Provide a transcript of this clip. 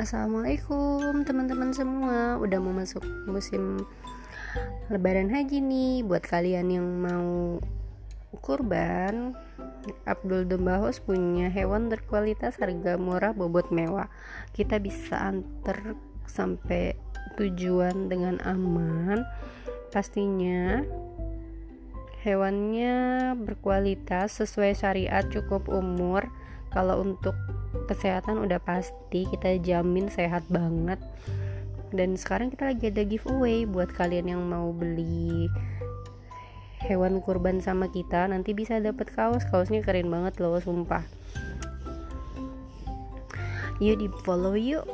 Assalamualaikum teman-teman semua. Udah mau masuk musim lebaran haji nih. Buat kalian yang mau kurban Abdul Domba House punya hewan berkualitas harga murah bobot mewah. Kita bisa antar sampai tujuan dengan aman. Pastinya hewannya berkualitas sesuai syariat cukup umur kalau untuk kesehatan udah pasti kita jamin sehat banget. Dan sekarang kita lagi ada giveaway buat kalian yang mau beli hewan kurban sama kita nanti bisa dapat kaos. Kaosnya keren banget loh sumpah. Yuk di follow yuk